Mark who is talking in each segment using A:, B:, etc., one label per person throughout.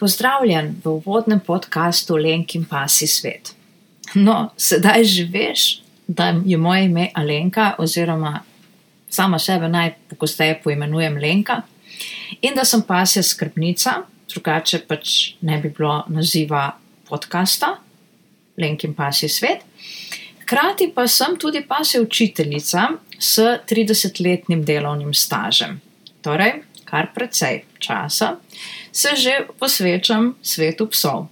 A: Pozdravljen v uvodnem podkastu Lenk in Pasi svet. No, sedaj že veš, da je moje ime Alenka, oziroma sama sebe najpogosteje poimenujem Lenka, in da sem pasja skrbnica, drugače pač ne bi bilo naziva podcasta Lenk in Pasi svet. Hkrati pa sem tudi pasja učiteljica s 30-letnim delovnim stažem. Torej, kar precej časa se že posvečam svetu psov.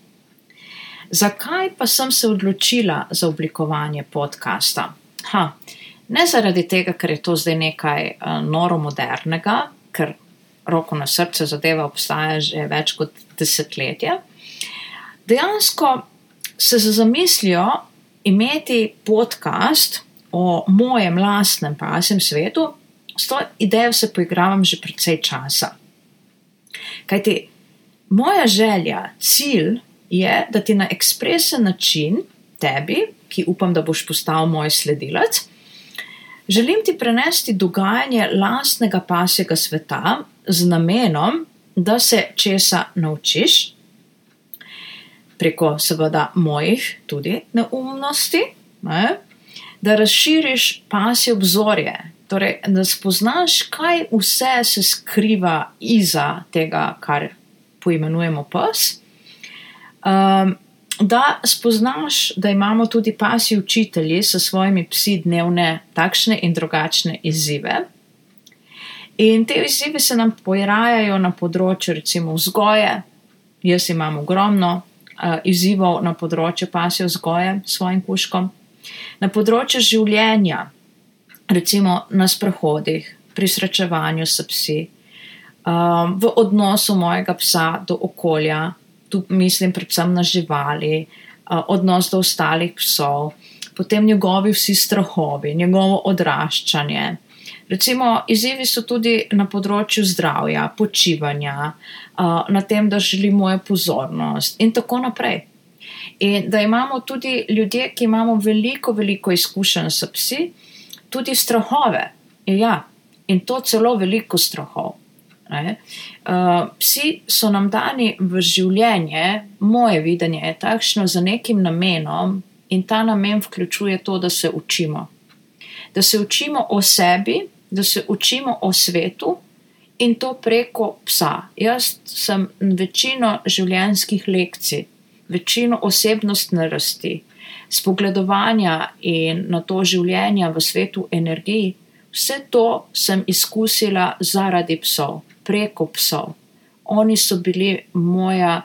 A: Zakaj pa sem se odločila za oblikovanje podcasta? Ha, ne zaradi tega, ker je to zdaj nekaj uh, noro modernega, ker roko na srce zadeva obstaja že več kot desetletje. Dejansko se za zamislijo imeti podcast o mojem lastnem pasem svetu, s to idejo se poigravam že precej časa. Kajti moja želja, cilj je, da ti na ekspresen način, tebi, ki upam, da boš postal moj sledilec, želim ti prenesti dogajanje lastnega pasjega sveta z namenom, da se česa naučiš, preko seveda mojih tudi neumnosti, ne? da razširiš pasje obzorje, torej da spoznaš, kaj vse se skriva iza tega, kar poimenujemo pes. Um, da spoznaš, da imamo tudi pasji učitelji s svojimi psi dnevne takšne in drugačne izzive. In te izzive se nam pojavijo na področju, recimo, vzgoje. Jaz imam ogromno uh, izzivov na področju pasje vzgoje s svojim kuškom, na področju življenja, recimo na sprohodih, pri srečevanju s psi, um, v odnosu mojega psa do okolja, tu mislim predvsem na živali, uh, odnos do ostalih psov, potem njegovi vsi strahovi, njegovo odraščanje. Recimo, izzivi so tudi na področju zdravja, počivanja, uh, na tem, da želimo mojo pozornost in tako naprej. In da imamo tudi ljudje, ki imamo veliko, veliko izkušenj s psi, tudi strahove. Ja, in to celo veliko strahov. Uh, psi so nam dani v življenje, moje videnje je takšno za nekim namenom, in ta namen vključuje to, da se učimo. Da se učimo o sebi, da se učimo o svetu in to preko psa. Jaz sem večino življenjskih lekcij, večino osebnostne rasti, spogledovanja in na to življenja v svetu energiji, vse to sem izkusila zaradi psov preko psov. Oni so bili moja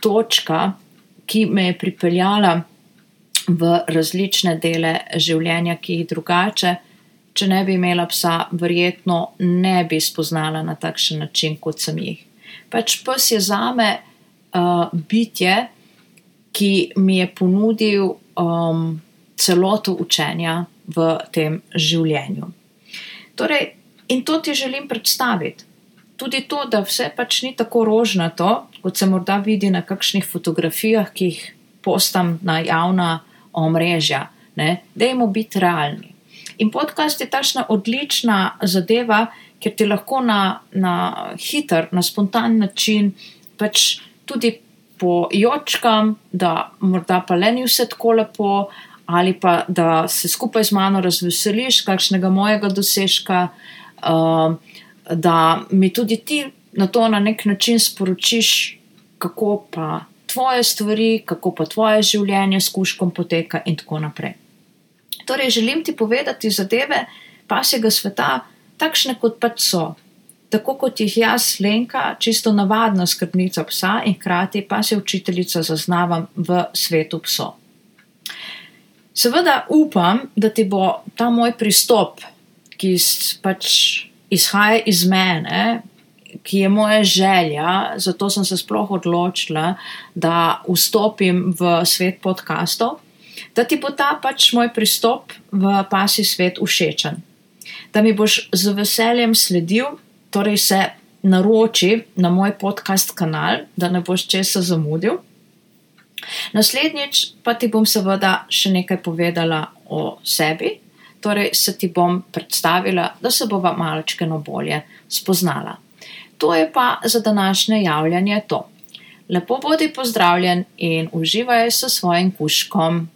A: točka, ki me je pripeljala v različne dele življenja, ki jih drugače, če ne bi imela psa, verjetno ne bi spoznala na takšen način, kot sem jih. Pač pes je zame uh, bitje, ki mi je ponudil um, celoto učenja v tem življenju. Torej, in to ti želim predstaviti tudi to, da vse pač ni tako rožnato, kot se morda vidi na kakšnih fotografijah, ki jih postam na javna omrežja. Dajmo biti realni. In podcast je tašna odlična zadeva, ker ti lahko na, na hiter, na spontan način pač tudi pojočkam, da morda pa le ni vse tako lepo, ali pa da se skupaj z mano razveseliš kakšnega mojega dosežka. Uh, da mi tudi ti na to na nek način sporočiš, kako pa tvoje stvari, kako pa tvoje življenje s kuškom poteka in tako naprej. Torej, želim ti povedati zadeve pasjega sveta, takšne kot pač so. Tako kot jih jaz, Lenka, čisto navadna skrbnica psa in hkrati pa se učiteljica zaznavam v svetu psov. Seveda upam, da ti bo ta moj pristop, ki pač izhaja iz mene, ki je moja želja, zato sem se sploh odločila, da vstopim v svet podkastov, da ti bo ta pač moj pristop v pasji svet všečen. Da mi boš z veseljem sledil, torej se naroči na moj podcast kanal, da ne boš česa zamudil. Naslednjič pa ti bom seveda še nekaj povedala o sebi, torej se ti bom predstavila, da se bova malčkeno bolje spoznala. To je pa za današnje javljanje to. Lepo bodi pozdravljen in uživaj s svojim kužkom.